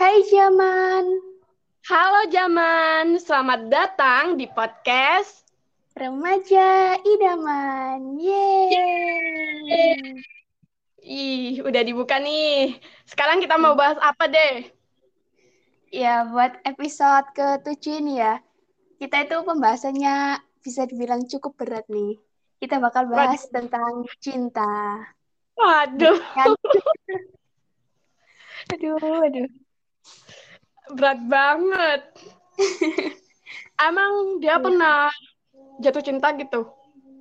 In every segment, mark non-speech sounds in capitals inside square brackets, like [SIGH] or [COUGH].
Hai Jaman. Halo Jaman, selamat datang di podcast Remaja Idaman. Yeay. Ih, udah dibuka nih. Sekarang kita mau bahas apa deh? Ya, buat episode ke-7 ini ya. Kita itu pembahasannya bisa dibilang cukup berat nih. Kita bakal bahas Waduh. tentang cinta. Waduh, Kan? [LAUGHS] aduh, aduh. Berat banget. [LAUGHS] Emang dia Iya. pernah jatuh cinta gitu?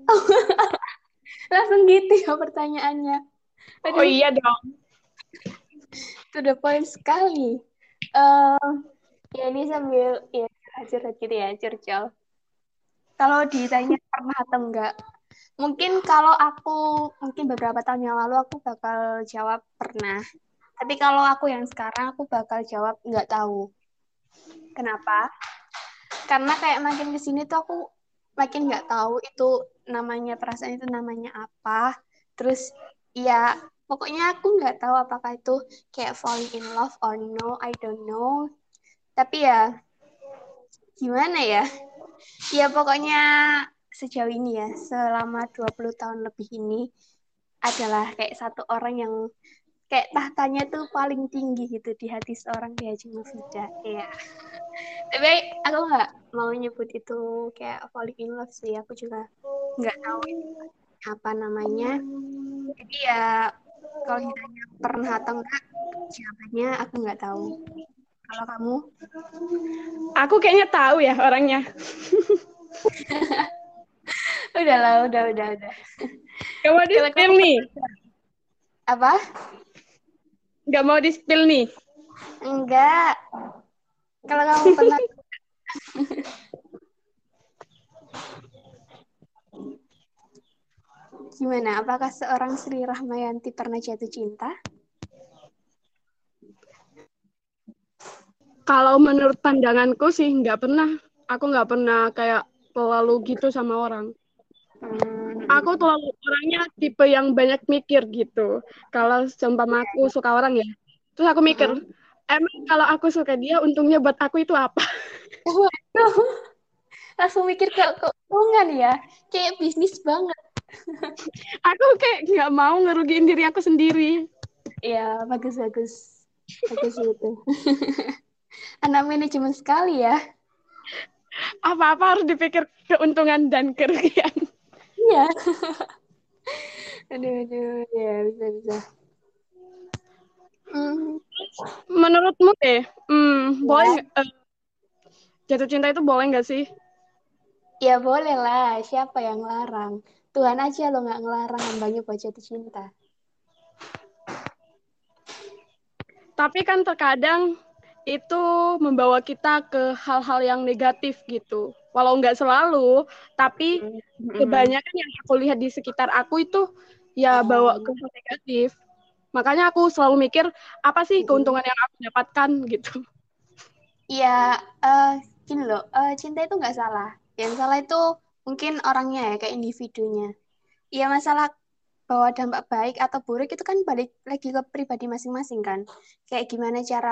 [LAUGHS] Langsung gitu ya pertanyaannya. Oh Aduh, iya dong. to the point sekali. Eh, ya ini sambil ya curhat gitu ya, curcol. Kalau ditanya [LAUGHS] pernah atau enggak, mungkin kalau aku mungkin beberapa tahun yang lalu aku bakal jawab pernah. Tapi kalau aku yang sekarang aku bakal jawab nggak tahu. Kenapa? Karena kayak makin ke sini tuh aku makin nggak tahu itu namanya perasaan itu namanya apa. Terus ya pokoknya aku nggak tahu apakah itu kayak falling in love or no, I don't know. Tapi ya gimana ya? Ya pokoknya sejauh ini ya, selama 20 tahun lebih ini adalah kayak satu orang yang kayak tahtanya tuh paling tinggi gitu di hati seorang dia Mufida. Iya. Tapi aku nggak mau nyebut itu kayak falling in love sih. Aku juga nggak tahu apa namanya. Jadi ya kalau ditanya pernah atau enggak, jawabannya aku nggak tahu. Kalau kamu? Aku kayaknya tahu ya orangnya. [LAUGHS] Udah lah, udah, udah, udah. Kamu nih. apa? Gak mau di-spill nih. Enggak. Kalau kamu pernah [LAUGHS] Gimana? Apakah seorang Sri Rahmayanti pernah jatuh cinta? Kalau menurut pandanganku sih nggak pernah. Aku nggak pernah kayak terlalu gitu sama orang. Aku terlalu orangnya tipe yang banyak mikir gitu. Kalau seumpama aku suka orang ya, terus aku mikir, emang kalau aku suka dia, untungnya buat aku itu apa? Waduh. [LAUGHS] Langsung mikir ke keuntungan ya. Kayak bisnis banget. [LAUGHS] Aku kayak nggak mau ngerugiin diri aku sendiri. Ya, bagus, bagus. Bagus itu. [LAUGHS] Anak manajemen sekali ya. Apa-apa harus dipikir keuntungan dan kerugian. Iya. [LAUGHS] aduh, aduh. Ya, bisa, bisa. Hmm, Menurutmu deh, hmm, Ya. boleh eh, jatuh cinta itu boleh nggak sih? ya boleh lah. Siapa yang larang? Tuhan aja lo nggak ngelarang hambanya buat jatuh cinta. Tapi kan terkadang itu membawa kita ke hal-hal yang negatif gitu. Walau nggak selalu, tapi Hmm. kebanyakan yang aku lihat di sekitar aku itu ya bawa ke negatif. Makanya aku selalu mikir apa sih keuntungan yang aku dapatkan gitu. Ya, eh gini loh, eh, cinta itu nggak salah. Yang salah itu mungkin orangnya ya, kayak individunya. Ya masalah bahwa dampak baik atau buruk itu kan balik lagi ke pribadi masing-masing kan. Kayak gimana cara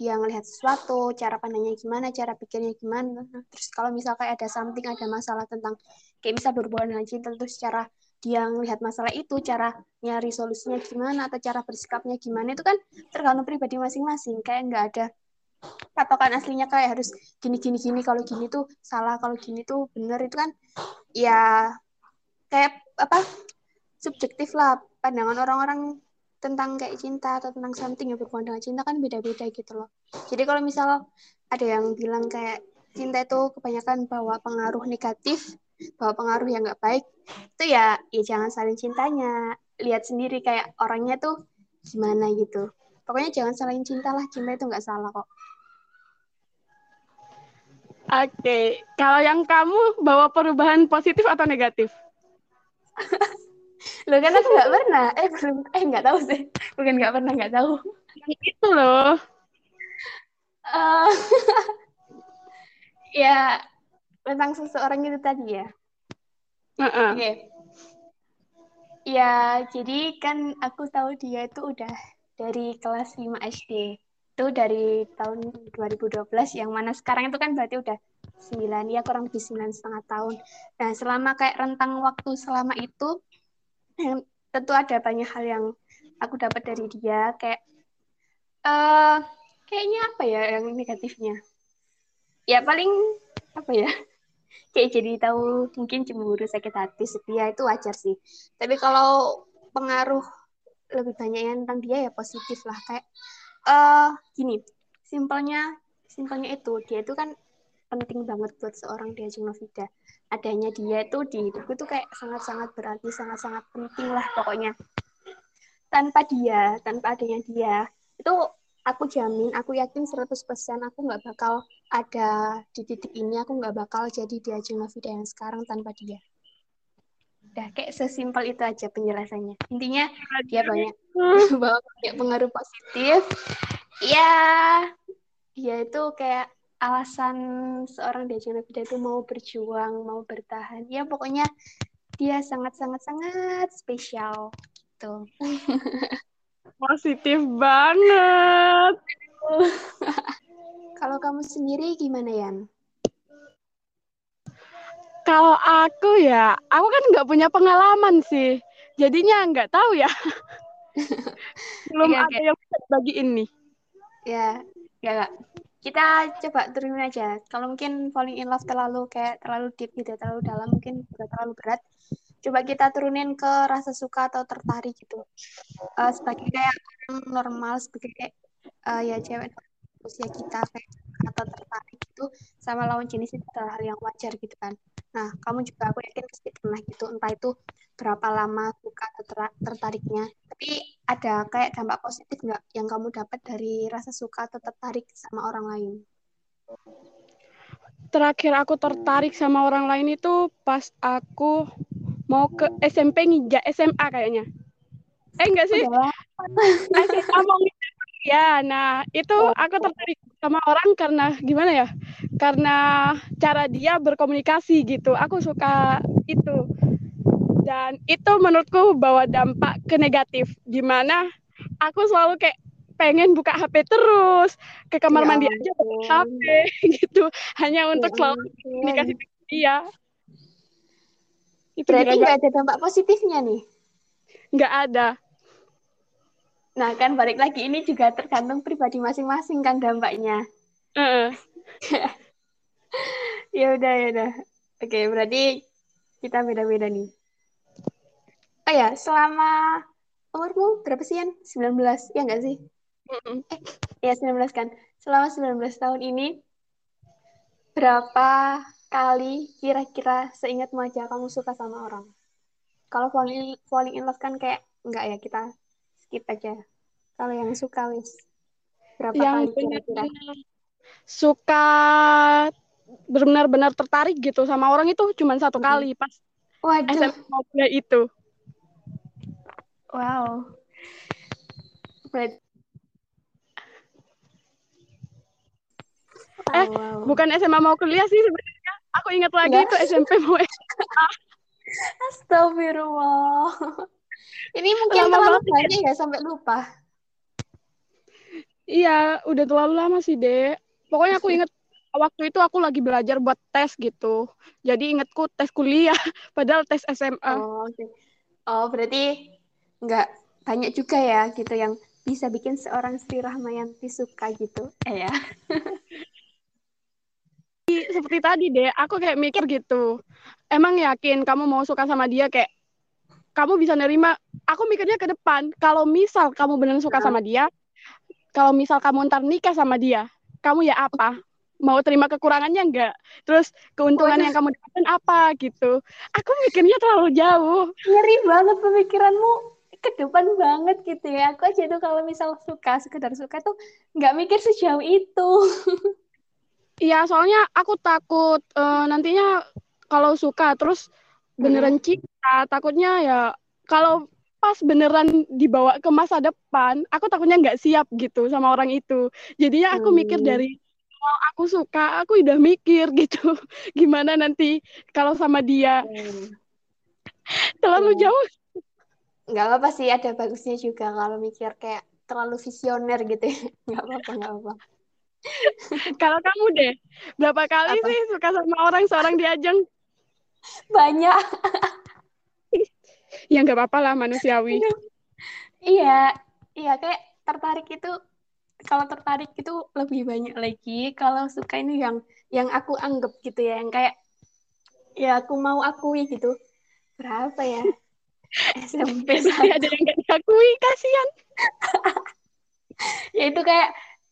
dia ngelihat sesuatu, cara pandangnya gimana, cara pikirnya gimana. Terus kalau misal kayak ada something, ada masalah tentang, kayak misal berhubungan dengan cinta, terus cara dia ngelihat masalah itu, cara nyari solusinya gimana, atau cara bersikapnya gimana, itu kan tergantung pribadi masing-masing. Kayak nggak ada patokan aslinya kayak harus gini gini gini kalau gini tuh salah kalau gini tuh bener itu kan ya kayak apa subjektif lah pandangan orang-orang tentang kayak cinta atau tentang something yang berhubungan dengan cinta kan beda-beda gitu loh. Jadi kalau misal ada yang bilang kayak cinta itu kebanyakan bawa pengaruh negatif bawa pengaruh yang nggak baik itu ya ya jangan saling cintanya. Lihat sendiri kayak orangnya tuh gimana gitu. Pokoknya jangan salahin cinta lah cinta itu nggak salah kok. Oke, kalau yang kamu bawa perubahan positif atau negatif? [LAUGHS] Loh kan aku nggak pernah. Eh belum. Eh nggak tahu sih. Bukan nggak pernah nggak tahu. Itu loh. Eh, [LAUGHS] ya tentang seseorang itu tadi ya. Heeh. Oke. Ya jadi kan aku tahu dia itu udah dari kelas 5 SD. itu dari tahun 2012 yang mana sekarang itu kan berarti udah 9 ya kurang lebih 9 setengah tahun. Nah selama kayak rentang waktu selama itu tentu ada banyak hal yang aku dapat dari dia kayak uh, kayaknya apa ya yang negatifnya? Ya paling apa ya? [LAUGHS] Kayak jadi tahu mungkin cemburu sakit hati setia itu wajar sih. Tapi kalau pengaruh lebih banyak yang tentang dia ya positif lah. Kayak uh, gini simpelnya simpelnya itu. Dia itu kan penting banget buat seorang dia Novida adanya dia itu di hidupku tuh kayak sangat-sangat berarti sangat-sangat penting lah pokoknya. Tanpa dia tanpa adanya dia itu aku jamin aku yakin 100% aku nggak bakal ada di titik ini aku nggak bakal jadi di Ajeng Novida yang sekarang tanpa dia. Udah kayak sesimpel itu aja penjelasannya. Intinya dia banyak [LAUGHS] bawa banyak pengaruh positif. Ya dia itu kayak alasan seorang Diajeng Novida itu mau berjuang, mau bertahan. Ya pokoknya dia sangat-sangat-sangat spesial gitu. [LAUGHS] Positif banget. [LAUGHS] Kalau kamu sendiri gimana Yan? Kalau aku ya, aku kan nggak punya pengalaman sih. Jadinya nggak tahu ya. [LAUGHS] Belum ya, ada yang bisa bagiin nih. Ya, ya kita coba turunin aja. Kalau mungkin falling in love terlalu kayak terlalu deep gitu, terlalu dalam, mungkin juga terlalu berat. Coba kita turunin ke rasa suka atau tertarik gitu. Uh, sebagai kayak normal, sebagai kayak uh, ya cewek usia kita kayak atau tertarik itu sama lawan jenis itu adalah hal yang wajar gitu kan. Nah, kamu juga aku yakin pasti pernah gitu, entah itu berapa lama suka atau ter tertariknya. Tapi ada kayak dampak positif nggak yang kamu dapat dari rasa suka atau tertarik sama orang lain? Terakhir aku tertarik sama orang lain itu pas aku mau ke SMP nginjak SMA kayaknya. Eh enggak sih? SMA mau Ya, nah itu oh. aku tertarik sama orang karena gimana ya? Karena cara dia berkomunikasi gitu. Aku suka itu. Dan itu menurutku bawa dampak ke negatif. Gimana aku selalu kayak pengen buka HP terus ke kamar ya, mandi aja buka HP [LAUGHS] gitu hanya untuk ya, selalu komunikasi dengan dia. Itu Berarti nggak ada dampak positifnya nih? Nggak ada Nah, kan balik lagi ini juga tergantung pribadi masing-masing kan dampaknya. Uh. [LAUGHS] ya udah ya udah. Oke, berarti kita beda-beda nih. Oh ya, selama umurmu berapa sih, Yan? 19, ya enggak sih? Mm Eh, ya 19 kan. Selama 19 tahun ini, berapa kali kira-kira seingatmu aja kamu suka sama orang? Kalau falling, falling in love kan kayak enggak ya, kita skip aja. Kalau yang suka wis berapa yang kali kira-kira? Suka benar-benar tertarik gitu sama orang itu cuma satu hmm. kali pas Waduh. SMA itu. Wow. But... eh, wow. bukan SMA mau kuliah sih sebenarnya. Aku ingat lagi Nggak? itu SMP mau [LAUGHS] SMA. Astagfirullah. Ini mungkin Lama terlalu banyak ya sampai lupa. Iya, udah terlalu lama sih, Dek. Pokoknya aku inget waktu itu aku lagi belajar buat tes gitu. Jadi ingetku tes kuliah, [LAUGHS] padahal tes SMA. Oh, okay. oh berarti nggak banyak juga ya gitu yang bisa bikin seorang Sri Rahmayanti suka gitu. Eh ya. Seperti tadi deh, aku kayak mikir gitu. Emang yakin kamu mau suka sama dia kayak kamu bisa nerima aku mikirnya ke depan. Kalau misal kamu benar suka sama dia kalau misal kamu ntar nikah sama dia kamu ya apa? Mau terima kekurangannya enggak terus keuntungan oh, yang kamu dapatkan apa gitu? Aku mikirnya terlalu jauh. Ngeri banget pemikiranmu. Ke depan banget gitu ya. Aku aja tuh kalau misal suka sekedar suka tuh nggak mikir sejauh itu. [LAUGHS] Iya, soalnya aku takut uh, nantinya kalau suka terus beneran cinta takutnya ya kalau pas beneran dibawa ke masa depan aku takutnya nggak siap gitu sama orang itu jadinya aku hmm. mikir dari kalau aku suka aku udah mikir [LAUGHS] gitu gimana nanti kalau sama dia hmm. terlalu hmm. jauh nggak apa sih ada bagusnya juga kalau mikir kayak terlalu visioner gitu ya [LAUGHS] nggak apa-apa nggak apa Kalau kamu deh, berapa kali Apa? sih suka sama orang seorang diajeng? Banyak. [LAUGHS] Ya nggak apa-apa lah manusiawi. iya iya kayak tertarik itu kalau tertarik itu lebih banyak lagi. Kalau suka ini yang yang aku anggap gitu ya yang kayak ya aku mau akui gitu. Berapa ya? [LAUGHS] SMP saya ada yang nggak diakui, kasihan. [LAUGHS] ya itu kayak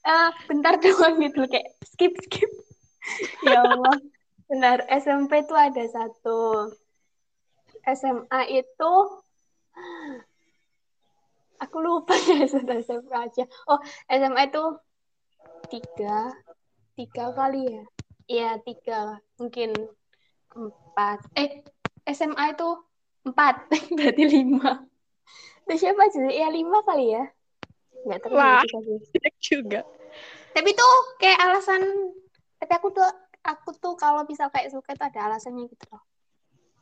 eh, bentar doang gitu kayak skip skip. Ya Allah benar SMP tuh ada satu. SMA itu aku lupa ya sudah SMA aja. Oh SMA itu tiga tiga kali ya? Iya tiga mungkin empat. Eh SMA itu empat [LAUGHS] berarti lima. Terus siapa sih? Ya lima kali ya? Nggak terlalu juga. tapi tuh kayak alasan tapi aku tuh aku tuh kalau bisa kayak suka itu ada alasannya gitu loh.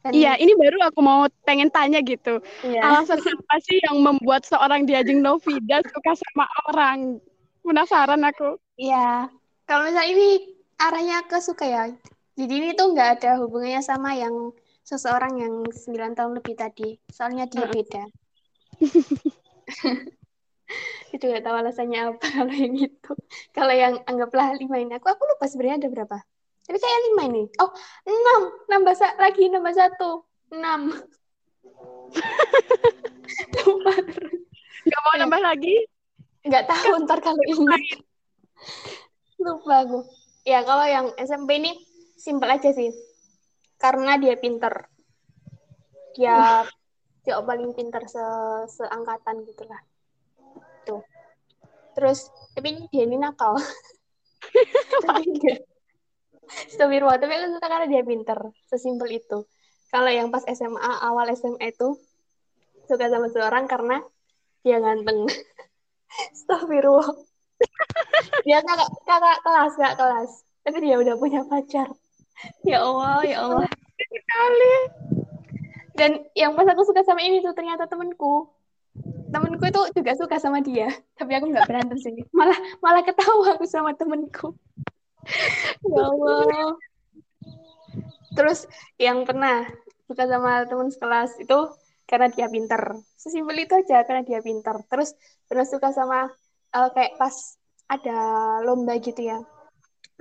Dan- Iya, ini baru aku mau pengen tanya gitu. iya. Alasan apa sih yang membuat seorang diajeng Novida suka sama orang? Penasaran aku. iya. Kalau misalnya ini arahnya ke suka ya. Jadi ini tuh nggak ada hubungannya sama yang seseorang yang 9 tahun lebih tadi. Soalnya dia Heeh. beda. [LAUGHS] Itu nggak tahu alasannya apa [LAUGHS] kalau yang itu. Kalau yang anggaplah lima ini. Aku aku lupa sebenarnya ada berapa tapi kayak lima ini. Oh enam. Nambah sa- lagi nambah satu. Enam. Lupa terus Nggak mau nambah lagi? nggak tahu ntar kalau ingat lupa. aku. Ya kalau yang SMP ini simpel aja sih. Karena dia pinter. Dia dia paling pinter se seangkatan gitulah tuh. Terus tapi dia ini nakal. [LAUGHS] Tapi enggak Astagfirullah, tapi aku suka karena dia pinter. Sesimpel itu. Kalau yang pas SMA awal SMA itu suka sama seorang karena dia ganteng. [LAUGHS] Astagfirullah. Dia kakak kakak kelas kakak kelas. Tapi dia udah punya pacar. Ya Allah ya Allah. Sekali. dan yang pas aku suka sama ini tuh ternyata temenku. Temenku itu juga suka sama dia. Tapi aku nggak berantem sih. Malah malah ketawa aku sama temenku ya Allah. Terus yang pernah suka sama teman sekelas itu karena dia pinter. Sesimpel itu aja karena dia pinter. Terus pernah suka sama eh, kayak pas ada lomba gitu ya.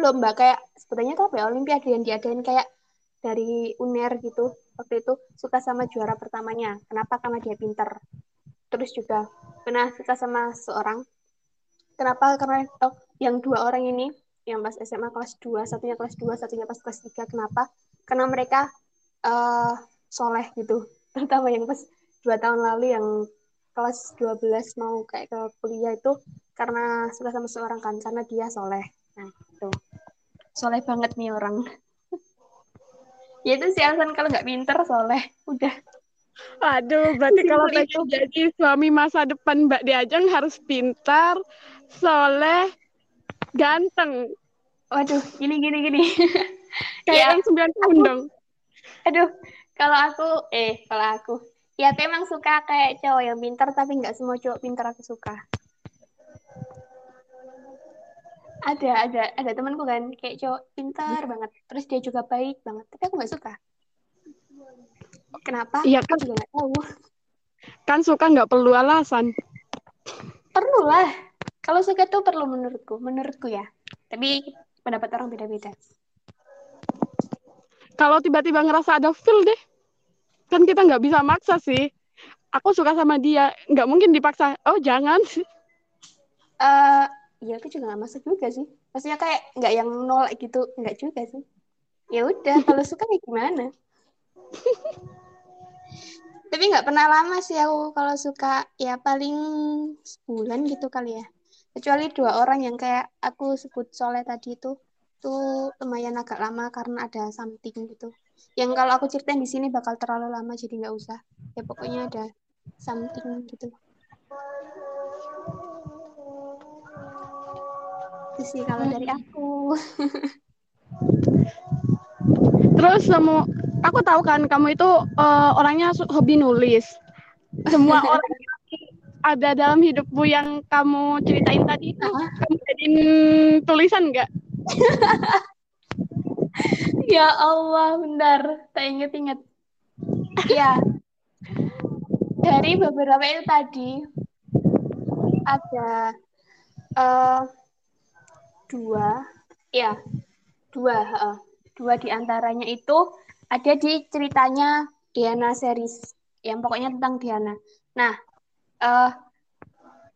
Lomba kayak sebetulnya tuh apa ya? Olimpiade yang diadain kayak dari UNER gitu. Waktu itu suka sama juara pertamanya. Kenapa? Karena dia pinter. Terus juga pernah suka sama seorang. Kenapa? Karena oh, yang dua orang ini yang pas SMA kelas 2 satunya kelas 2 satunya pas kelas 3 kenapa? Karena mereka eh soleh gitu. [LAUGHS] Terutama yang pas dua tahun lalu yang kelas 12 mau kayak ke kuliah itu karena suka sama seorang kan karena dia soleh. Nah itu soleh banget nih orang. [LAUGHS] Ya itu sih alasan kalau nggak pinter soleh. Udah. Aduh, berarti kalau pengen jadi suami masa depan Mbak Diajeng harus pintar, soleh, ganteng. waduh gini gini gini [LAUGHS] Kayak Ya, yang 9 tahun dong. aduh kalau aku eh kalau aku ya aku emang suka kayak cowok yang pinter tapi nggak semua cowok pinter aku suka ada ada ada temanku kan kayak cowok pintar banget terus dia juga baik banget tapi aku nggak suka kenapa Iya, aku kan. juga nggak tahu Kan suka nggak perlu alasan. perlu lah kalau suka tuh perlu menurutku menurutku ya tapi pendapat orang beda-beda Kalau tiba-tiba ngerasa ada feel deh, kan kita nggak bisa maksa sih. Aku suka sama dia, nggak mungkin dipaksa. Oh jangan. eh ya aku juga nggak masuk juga sih maksudnya kayak nggak yang nolak gitu nggak juga sih ya udah kalau suka ya gimana [LAUGHS] tapi nggak pernah lama sih aku kalau suka ya paling sebulan gitu kali ya kecuali dua orang yang kayak aku sebut soleh tadi itu tuh lumayan agak lama karena ada something gitu. Yang kalau aku ceritain di sini bakal terlalu lama jadi nggak usah. Ya pokoknya ada something gitu. Itu sih kalau dari aku. [LAUGHS] Terus semua, aku tahu kan kamu itu eh, orangnya hobi nulis. Semua orang [LAUGHS] ada dalam hidupmu yang kamu ceritain tadi itu kamu jadiin tulisan nggak? [LAUGHS] Ya Allah, bentar. Tak inget-inget. Ya. Dari beberapa itu tadi ada eh, dua, ya, dua, heeh. dua di antaranya itu ada di ceritanya Diana series, yang pokoknya tentang Diana. Nah, eh,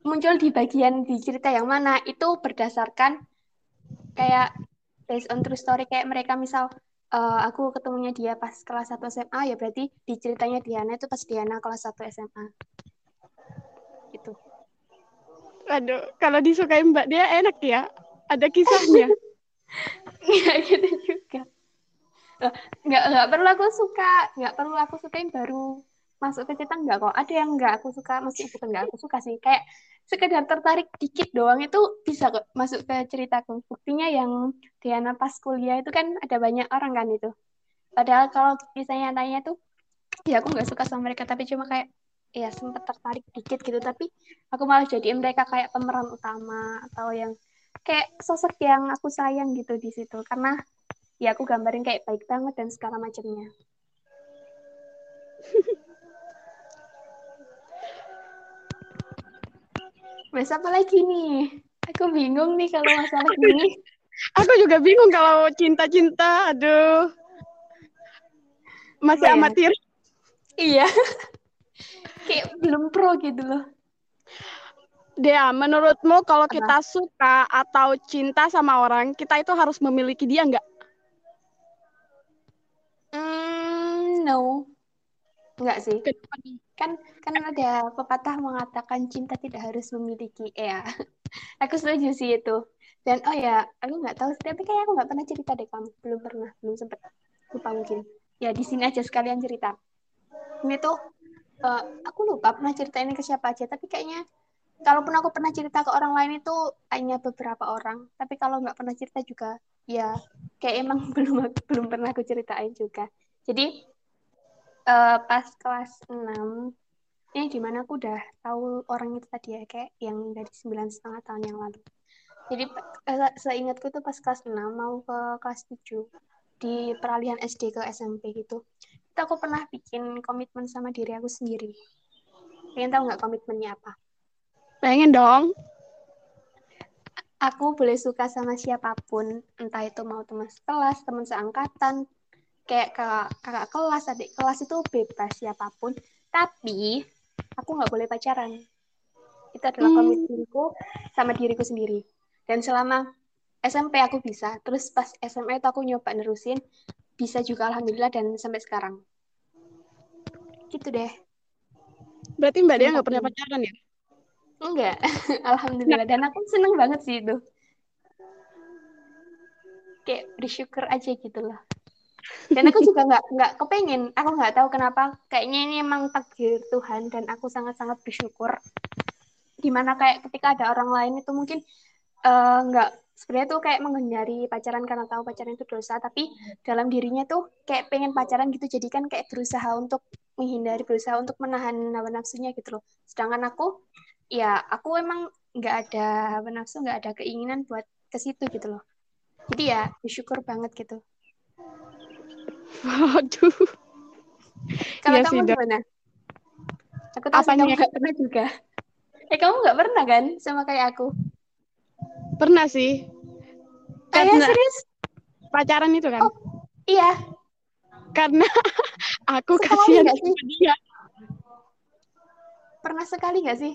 muncul di bagian di cerita yang mana itu berdasarkan kayak based on true story kayak mereka misal eh, aku ketemunya dia pas kelas 1 SMA ya berarti di ceritanya Diana itu pas Diana kelas 1 SMA gitu Aduh, kalau disukain Mbak dia enak ya. Ada kisahnya. nggak [LAUGHS] gitu juga nggak nggak perlu aku suka nggak perlu aku sukain baru masuk ke cerita nggak kok? Ada yang nggak aku suka maksudnya bukan nggak aku suka sih kayak sekedar tertarik dikit doang itu bisa kok masuk ke ceritaku. Buktinya yang Diana pas kuliah itu kan ada banyak orang kan itu. Padahal kalau misalnya tanya tuh ya aku nggak suka sama mereka tapi cuma kayak ya sempat tertarik dikit gitu. Tapi aku malah jadiin mereka kayak pemeran utama atau yang kayak sosok yang aku sayang gitu di situ. Karena ya aku gambarin kayak baik banget dan segala macamnya [LAUGHS] Mas apa lagi nih? Aku bingung nih kalau masalah gini. Aku juga bingung kalau cinta-cinta. Aduh. Masih Apa ya? amatir. Iya. [LAUGHS] Kayak belum pro gitu loh. Dea, menurutmu kalau Apa? kita suka atau cinta sama orang, kita itu harus memiliki dia nggak? Hmm, no. Enggak sih. Kan kan ada pepatah mengatakan cinta tidak harus memiliki. Ya. [LAUGHS] Aku setuju sih itu. Dan oh ya, aku nggak tahu sih, tapi kayak aku nggak pernah cerita deh kamu. Belum pernah, belum sempet. Lupa mungkin. Ya di sini aja sekalian cerita. Ini tuh eh, aku lupa pernah cerita ini ke siapa aja, tapi kayaknya kalaupun aku pernah cerita ke orang lain itu hanya beberapa orang. Tapi kalau nggak pernah cerita juga, ya kayak emang [LAUGHS] belum belum pernah aku ceritain juga. Jadi eh, pas kelas 6 ini di mana aku udah tahu orang itu tadi ya kayak yang dari sembilan setengah tahun yang lalu. Jadi eh, seingatku tuh pas kelas 6 mau ke kelas 7 di peralihan SD ke SMP gitu. Itu aku pernah bikin komitmen sama diri aku sendiri. Pengen tahu nggak komitmennya apa? Pengen dong. Aku boleh suka sama siapa pun, entah itu mau teman sekelas, teman seangkatan, kayak kakak, kakak kelas, adik kelas itu bebas siapa pun. Tapi aku nggak boleh pacaran. Itu adalah Hmm. komitmenku sama diriku sendiri. Dan selama SMP aku bisa, terus pas SMA itu aku nyoba nerusin, bisa juga alhamdulillah dan sampai sekarang. Gitu deh. Berarti Mbak Dea nggak pernah pacaran ya? Enggak, [LAUGHS] alhamdulillah. Dan aku seneng banget sih itu. Kayak bersyukur aja gitu loh. Dan aku juga nggak nggak kepengen. Aku nggak tahu kenapa. Kayaknya ini emang takdir Tuhan dan aku sangat-sangat bersyukur. Di mana kayak ketika ada orang lain itu mungkin eh, nggak sebenarnya tuh kayak menghindari pacaran karena tahu pacaran itu dosa. Tapi dalam dirinya tuh kayak pengen pacaran gitu. Jadi kan kayak berusaha untuk menghindari, berusaha untuk menahan hawa nafsunya gitu loh. Sedangkan aku ya aku emang nggak ada nafsu nggak ada keinginan buat ke situ gitu loh jadi ya bersyukur banget gitu Waduh. kalau Iya kamu gimana aku tahu Apanya? kamu nggak pernah juga eh kamu nggak pernah kan sama kayak aku Pernah sih. ah ya Karena serius pacaran itu kan. Oh. iya Karena [LAUGHS] aku Sekali kasihan sama dia. pernah sekali nggak sih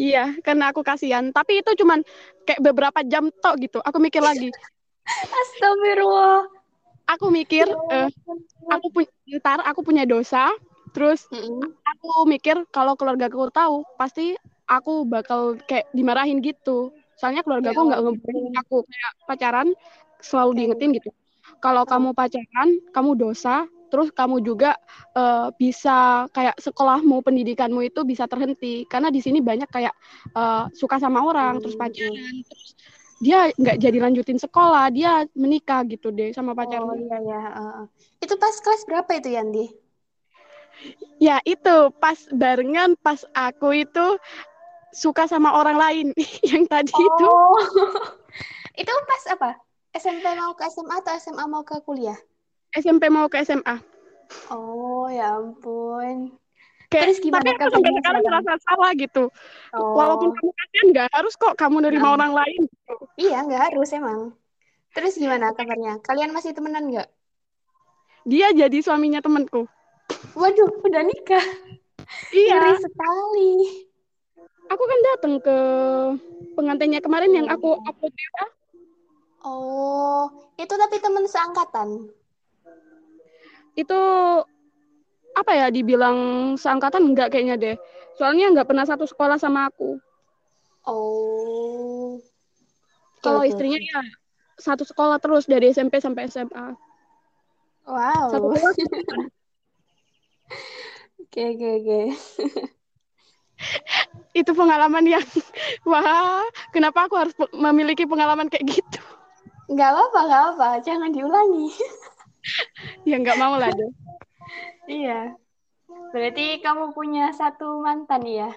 Iya, karena aku kasihan. Tapi itu cuman kayak beberapa jam tok gitu. Aku mikir lagi. [LAUGHS] Astagfirullah Aku mikir, Ya eh, aku punya ntar aku punya dosa. Terus Mm-mm. aku mikir kalau keluarga aku tahu, pasti aku bakal kayak dimarahin gitu. Soalnya keluarga aku Ya nggak ngebolehin aku kayak pacaran selalu Oke. diingetin gitu. Kalau kamu pacaran, kamu dosa. Terus kamu juga eh, bisa kayak sekolahmu, pendidikanmu itu bisa terhenti. Karena di sini banyak kayak eh, suka sama orang, terus Hmm, pacaran, terus dia nggak jadi lanjutin sekolah, dia menikah gitu deh sama oh pacarnya. iya ya uh. itu pas kelas berapa itu Yandi Ya itu pas barengan pas aku itu suka sama orang lain [LAUGHS] yang tadi oh. itu. [LAUGHS] itu pas apa? SMP mau ke SMA atau SMA mau ke kuliah? SMP mau ke SMA. Oh ya ampun. Kayak, Terus gimana tapi aku sampai sekarang merasa salah gitu. Oh. Walaupun kamu kasihan nggak harus kok kamu nerima nah. orang lain. Gitu. Iya nggak harus emang. Terus gimana kabarnya? Kalian masih temenan nggak? Dia jadi suaminya temanku. Waduh, udah nikah. Iya. Ngeri sekali. Aku kan datang ke pengantinnya kemarin yang aku upload ya. Oh, itu tapi teman seangkatan. Itu apa ya dibilang seangkatan enggak kayaknya deh. Soalnya enggak pernah satu sekolah sama aku. Oh. Kalau istrinya ya satu sekolah terus dari SMP sampai SMA. Wow. Satu [LAUGHS] Oke, oke, oke. [LAUGHS] Itu pengalaman yang [LAUGHS] wah, kenapa aku harus memiliki pengalaman kayak gitu? Enggak apa-apa, enggak apa, jangan diulangi. ya enggak mau lah deh. Iya. Berarti kamu punya satu mantan ya?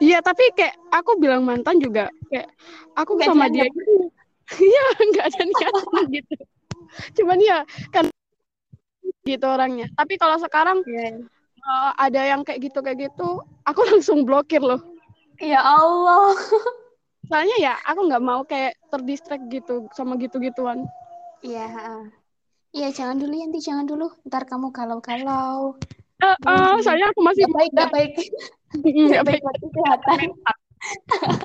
Iya, tapi kayak aku bilang mantan juga kayak aku gak sama dia gitu. [LAUGHS] Iya, enggak ada niatan gitu. Cuman ya kan gitu orangnya. Tapi kalau sekarang yeah. Iya. uh, ada yang kayak gitu kayak gitu, aku [LAUGHS] langsung blokir loh. Ya Allah. Soalnya ya aku nggak mau kayak terdistract gitu sama gitu-gituan. Iya. Iya, jangan dulu Yanti, jangan dulu. Ntar kamu kalau-kalau. Uh, uh, saya aku masih gak baik, gak baik. [LAUGHS] gak baik buat kesehatan.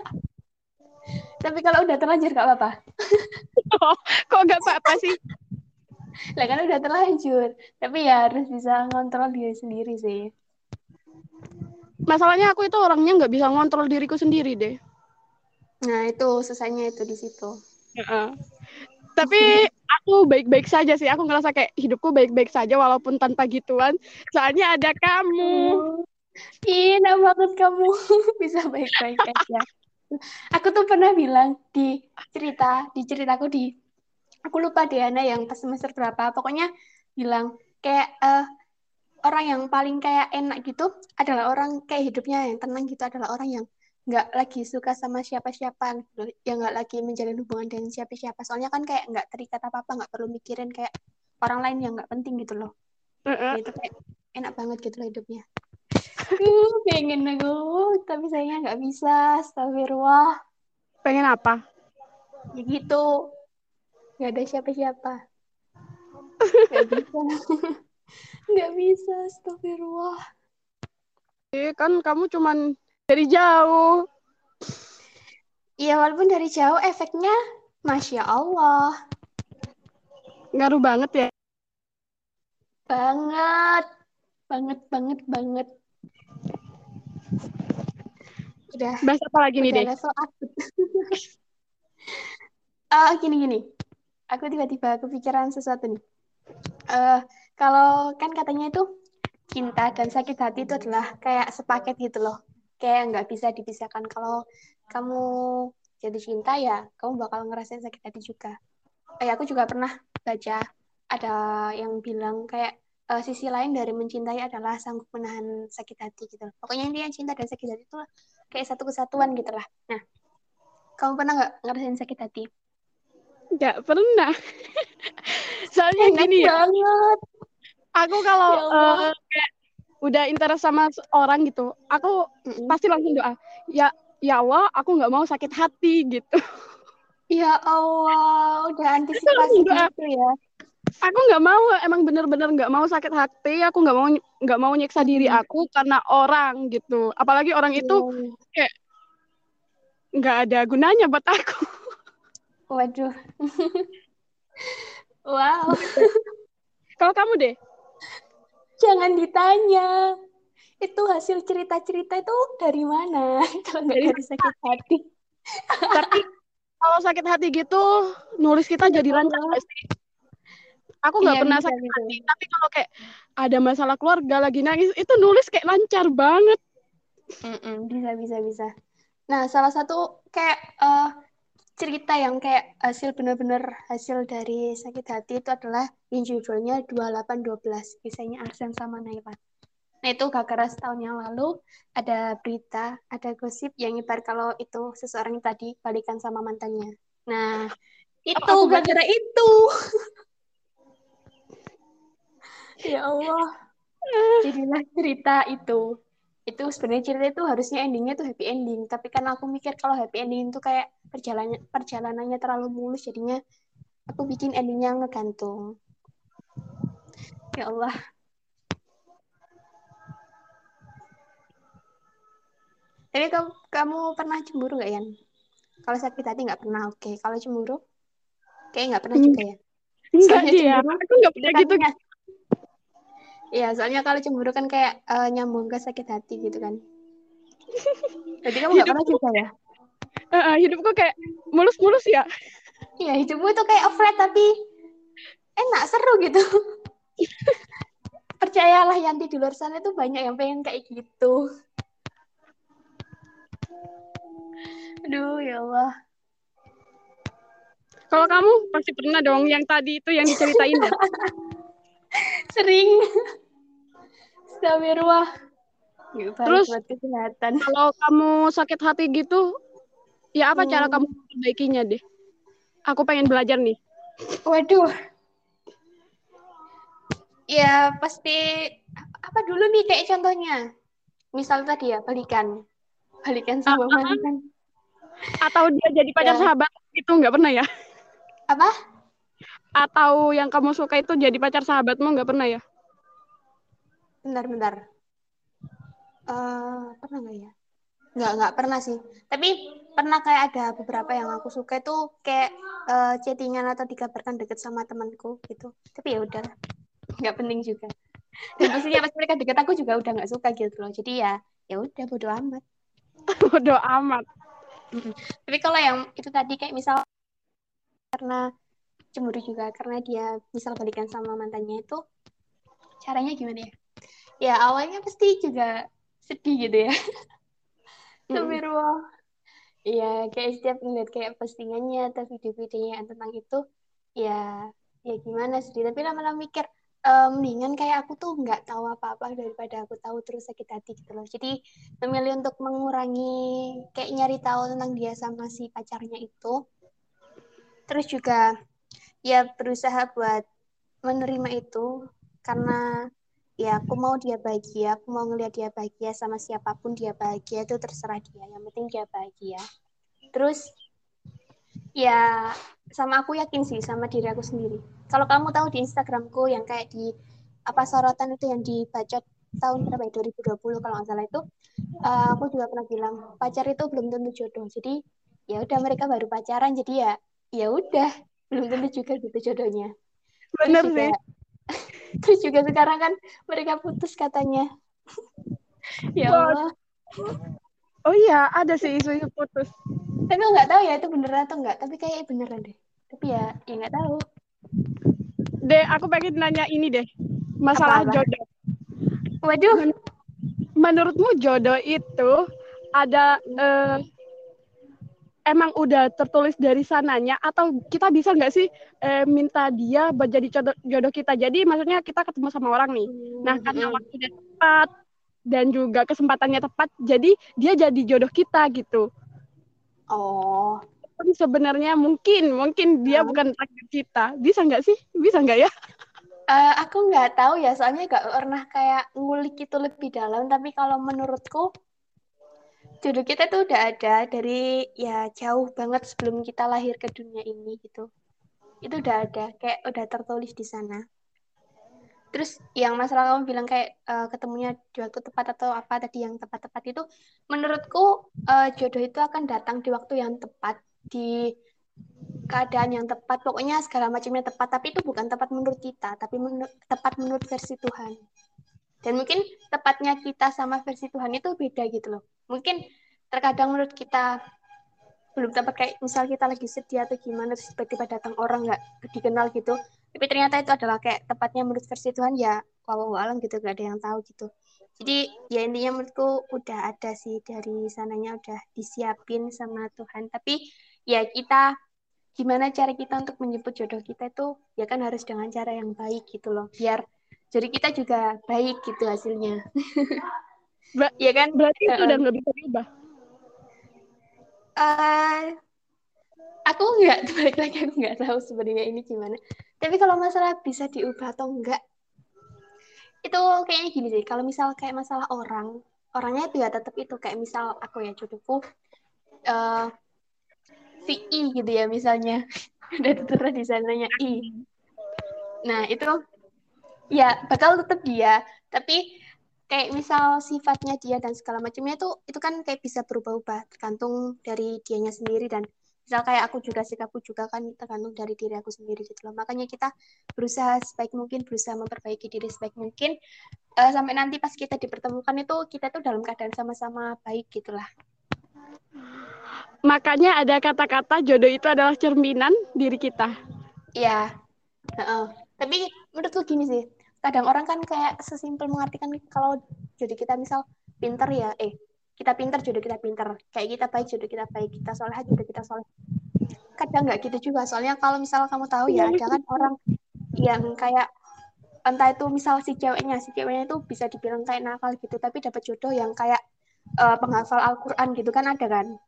[LAUGHS] Tapi kalau udah terlanjur gak apa-apa. oh, kok gak apa-apa sih? lah kan udah terlanjur. Tapi ya harus bisa ngontrol diri sendiri sih. Masalahnya aku itu orangnya nggak bisa ngontrol diriku sendiri deh. Nah itu susahnya itu di situ. Uh -uh. Tapi aku baik-baik saja sih. Aku ngerasa kayak hidupku baik-baik saja walaupun tanpa gituan. Soalnya ada kamu. Ih, banget kamu [LAUGHS] bisa baik-baik aja. Aku tuh pernah bilang di cerita, di ceritaku di aku lupa deh Ana yang pas semester berapa. Pokoknya bilang kayak uh, orang yang paling kayak enak gitu adalah orang kayak hidupnya yang tenang gitu adalah orang yang nggak lagi suka sama siapa-siapa yang nggak lagi menjalin hubungan dengan siapa-siapa. Soalnya kan kayak nggak terikat apa apa nggak perlu mikirin kayak orang lain yang nggak penting gitu loh. -uh. itu kayak enak banget gitu loh hidupnya. Uh, pengen aku tapi sayangnya nggak bisa. Astagfirullah. Pengen apa? Ya gitu. Nggak ada siapa-siapa. Nggak [LAUGHS] bisa. [LAUGHS] Nggak bisa astagfirullah. Eh, kan kamu cuman dari jauh. Iya, walaupun dari jauh efeknya Masya Allah. Ngaruh banget ya? Banget. Banget, banget, banget. Udah. Bahas apa lagi nih, deh? level akut. [LAUGHS] uh, gini, gini. Aku tiba-tiba kepikiran sesuatu nih. Uh, kalau kan katanya itu cinta dan sakit hati itu adalah kayak sepaket gitu loh kayak nggak bisa dipisahkan. Kalau kamu jatuh cinta ya kamu bakal ngerasain sakit hati juga. Eh aku juga pernah baca ada yang bilang kayak uh, sisi lain dari mencintai adalah sanggup menahan sakit hati gitu. Pokoknya intinya cinta dan sakit hati itu kayak satu kesatuan gitu lah. Nah kamu pernah nggak ngerasain sakit hati? Nggak pernah. [LAUGHS] Soalnya Enak gini ya. banget. aku kalau ya uh, kayak udah interest sama orang gitu, aku mm-hmm. pasti langsung doa, ya ya Allah, aku nggak mau sakit hati gitu. Ya Allah, udah antisipasi gitu ya. Aku nggak mau, emang bener-bener nggak mau sakit hati. Aku nggak mau nggak mau nyiksa diri aku karena orang gitu. Apalagi orang itu iya. kayak nggak ada gunanya buat aku. Waduh. [LAUGHS] wow. Kalau kamu deh? Jangan ditanya. Itu hasil cerita-cerita itu dari mana? [LAUGHS] Kalau nggak dari sakit hati. [LAUGHS] Tapi kalau sakit hati gitu, nulis kita jadi lancar sih? Aku nggak iya, pernah sakit gitu. hati, tapi kalau kayak ada masalah keluarga lagi nangis, itu nulis kayak lancar banget. Mm -mm, bisa, bisa, bisa. Nah, salah satu kayak uh, cerita yang kayak hasil bener-bener hasil dari sakit hati itu adalah yang judulnya 2812 kisahnya Arsen sama Nailan. Nah itu gak keras tahun yang lalu ada berita, ada gosip yang ibarat kalau itu seseorang yang tadi balikan sama mantannya. Nah itu oh, gara-gara itu. [LAUGHS] ya Allah. Jadilah cerita itu itu sebenarnya cerita itu harusnya endingnya tuh happy ending tapi kan aku mikir kalau happy ending itu kayak perjalanan perjalanannya terlalu mulus jadinya aku bikin endingnya ngegantung ya Allah tapi kamu, kamu pernah cemburu gak Yan? Kalau sakit hati nggak pernah, oke. Okay. Kalau cemburu, kayak nggak pernah juga ya. Enggak dia, aku nggak pernah gitu. Iya, soalnya kalau cemburu kan kayak uh, nyambung ke sakit hati gitu kan. [LAUGHS] Jadi kamu gak pernah juga ya? Uh, hidupku kayak mulus-mulus ya. Iya, hidupku itu kayak flat tapi enak, seru gitu. Percayalah Yanti di luar sana itu banyak yang pengen kayak gitu. Aduh, ya Allah. Kalau kamu pasti pernah dong yang tadi itu yang diceritain ya? [LAUGHS] Sering. Astagfirullah. Terus buat kesehatan. Kalau kamu sakit hati gitu, ya apa hmm. cara kamu perbaikinya deh? Aku pengen belajar nih. Waduh. Ya pasti apa dulu nih kayak contohnya. Misal tadi ya balikan. Balikan sama uh, mantan. Atau dia jadi pacar ya. sahabat itu nggak pernah ya? Apa? Atau yang kamu suka itu jadi pacar sahabatmu nggak pernah ya? Bentar, bentar. Uh, pernah nggak ya? Nggak, nggak pernah sih. Tapi pernah kayak ada beberapa yang aku suka itu kayak uh, chattingan atau dikabarkan deket sama temanku gitu. Tapi ya udah, nggak penting juga. Dan maksudnya pas mereka deket aku juga udah nggak suka gitu loh. Jadi ya, ya udah bodo amat. [LAUGHS] bodo amat. Tapi kalau yang itu tadi kayak misal karena cemburu juga karena dia misal balikan sama mantannya itu caranya gimana ya? ya awalnya pasti juga sedih gitu ya [LAUGHS] Astagfirullah Iya, kayak setiap ngeliat kayak postingannya atau video-videonya tentang itu, ya, ya gimana sih. Tapi lama-lama mikir, um, mendingan kayak aku tuh nggak tahu apa-apa daripada aku tahu terus sakit hati gitu loh. Jadi memilih untuk mengurangi kayak nyari tahu tentang dia sama si pacarnya itu. Terus juga ya berusaha buat menerima itu karena ya aku mau dia bahagia. Aku mau ngeliat dia bahagia sama siapa pun dia bahagia itu terserah dia. Yang penting dia bahagia. Terus ya sama aku yakin sih sama diri aku sendiri. Kalau kamu tahu di Instagramku yang kayak di apa sorotan itu yang dibaca tahun berapa ya? 2020 kalau nggak salah itu. Uh, aku juga pernah bilang pacar itu belum tentu jodoh. Jadi ya udah mereka baru pacaran. Jadi ya ya udah belum tentu juga gitu jodohnya. Bener sih [LAUGHS] terus juga sekarang kan mereka putus katanya. [LAUGHS] Ya Allah. Oh iya ada sih isu-isu putus. Tapi nggak tahu ya itu beneran atau enggak tapi kayak beneran deh. Tapi ya ya nggak tahu. Deh aku pengen nanya ini deh. Masalah Apa -apa? jodoh. Waduh. Menurutmu jodoh itu ada uh, emang udah tertulis dari sananya atau kita bisa nggak sih eh, minta dia buat jadi jodoh, jodoh kita? Jadi maksudnya kita ketemu sama orang nih. Nah hmm, karena hmm. waktunya tepat dan juga kesempatannya tepat jadi dia jadi jodoh kita gitu. Oh. Tapi sebenarnya mungkin mungkin dia hmm. bukan takdir kita. Bisa nggak sih? Bisa nggak ya? Uh, aku nggak tahu ya soalnya nggak pernah kayak ngulik itu lebih dalam. Tapi kalau menurutku jodoh kita tuh udah ada dari ya jauh banget sebelum kita lahir ke dunia ini gitu. Itu udah ada, kayak udah tertulis di sana. Terus yang masalah kamu bilang kayak uh, ketemunya di waktu tepat atau apa tadi yang tepat-tepat itu, menurutku uh, jodoh itu akan datang di waktu yang tepat, di keadaan yang tepat, pokoknya segala macamnya tepat. Tapi itu bukan tepat menurut kita, tapi menur tepat menurut versi Tuhan. Dan mungkin tepatnya kita sama versi Tuhan itu beda gitu loh. Mungkin terkadang menurut kita belum dapat kayak misal kita lagi sedih atau gimana terus tiba-tiba datang orang nggak dikenal gitu tapi ternyata itu adalah kayak tepatnya menurut versi Tuhan ya walau alam gitu gak ada yang tahu gitu. Jadi ya intinya menurutku udah ada sih dari sananya udah disiapin sama Tuhan. Tapi ya kita gimana cara kita untuk menjemput jodoh kita itu ya kan harus dengan cara yang baik gitu loh biar jadi kita juga baik gitu hasilnya [LAUGHS] Ber ya kan? Berarti itu uh, udah nggak bisa diubah? Uh, aku nggak [LAUGHS] balik lagi aku nggak tahu sebenarnya ini gimana. Tapi kalau masalah bisa diubah atau enggak itu kayaknya gini sih. Kalau misal kayak masalah orang orangnya itu ya tetap itu. Kayak misal aku ya jodohku uh, si I gitu ya misalnya. [LAUGHS] Udah tertera di sananya I. Nah itu ya bakal tetap dia. Tapi kayak misal sifatnya dia dan segala macamnya itu itu kan kayak bisa berubah-ubah tergantung dari dianya sendiri. Dan misal kayak aku juga sikapku juga kan tergantung dari diri aku sendiri gitu loh. Makanya kita berusaha sebaik mungkin berusaha memperbaiki diri sebaik mungkin. Uh, sampai nanti pas kita dipertemukan itu kita tuh dalam keadaan sama-sama baik gitulah makanya ada kata-kata jodoh itu adalah cerminan diri kita. Iya. Uh -uh. tapi menurutku gini sih kadang orang kan kayak sesimpel mengartikan kalau jodoh kita misal pinter ya eh kita pinter jodoh kita pinter. Kayak kita baik jodoh kita baik. Kita soleh jodoh kita soleh kadang nggak gitu juga. Soalnya kalau misal kamu tahu ya ada kan orang yang kayak entah itu misal si ceweknya si ceweknya itu bisa dibilang kayak nakal gitu tapi dapat jodoh yang kayak uh, penghafal Al-Quran gitu kan ada kan?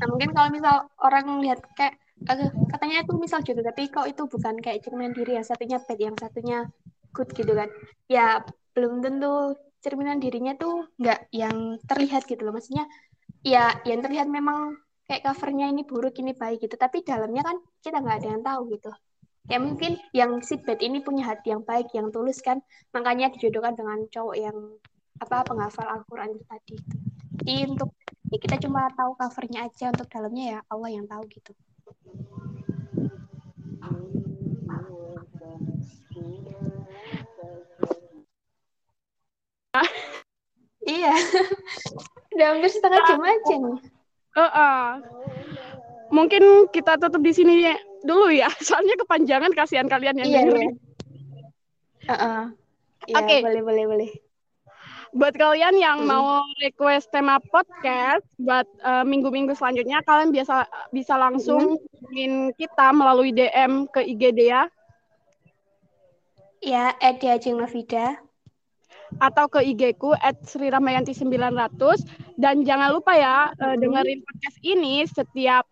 Nah mungkin kalau misal orang lihat kayak katanya itu misal jodoh tapi kok itu bukan kayak cerminan diri yang satunya bad yang satunya good gitu kan. Ya belum tentu cerminan dirinya tuh nggak yang terlihat gitu loh. Maksudnya ya yang terlihat memang kayak covernya ini buruk ini baik gitu tapi dalamnya kan kita nggak ada yang tahu gitu. Ya mungkin yang si bad ini punya hati yang baik yang tulus kan. Makanya dijodohkan dengan cowok yang apa penghafal Al-Quran itu tadi. Jadi untuk ya kita cuma tahu covernya aja untuk dalamnya ya Allah yang tahu gitu [LAUGHS] iya udah hampir setengah jam aja nih uh -uh. mungkin kita tutup di sini dulu ya [LAUGHS] soalnya kepanjangan kasihan kalian yang iya, dengerin iya. Uh -uh. Ya, Oke, okay. boleh, boleh, boleh. Buat kalian yang hmm. mau request tema podcast buat uh, minggu-minggu selanjutnya, kalian biasa bisa langsung hmm. kita melalui DM ke IG dia. Ya, at Novida. Atau ke IG ku at Sri Ramayanti 900. Dan jangan lupa ya, uh, dengerin podcast ini setiap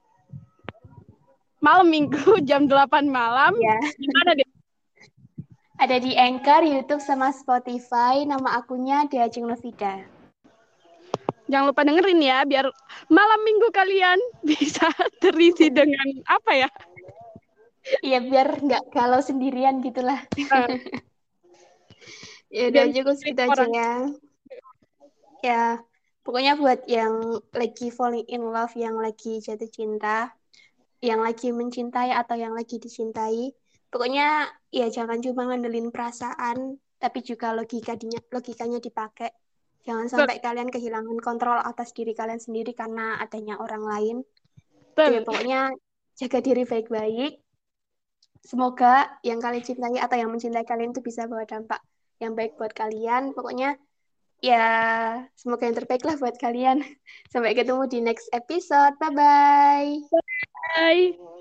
malam minggu [LAUGHS] jam 8 malam. Gimana deh? Ada di Anchor, YouTube, sama Spotify. Nama akunnya Diajeng Novida. Jangan lupa dengerin ya, biar malam minggu kalian [LAUGHS] bisa terisi dengan apa ya? Iya, biar nggak galau sendirian gitulah. Uh. Ya udah cukup segitu aja ya. Ya, pokoknya buat yang lagi falling in love, yang lagi jatuh cinta, yang lagi mencintai atau yang lagi dicintai, pokoknya ya jangan cuma ngandelin perasaan tapi juga logika logikanya dipakai. Jangan sampai Betul. kalian kehilangan kontrol atas diri kalian sendiri karena adanya orang lain. Jadi, pokoknya jaga diri baik-baik. Semoga yang kalian cintai atau yang mencintai kalian itu bisa bawa dampak yang baik buat kalian. Pokoknya ya semoga yang terbaik lah buat kalian. [LAUGHS] Sampai ketemu di next episode. Bye bye bye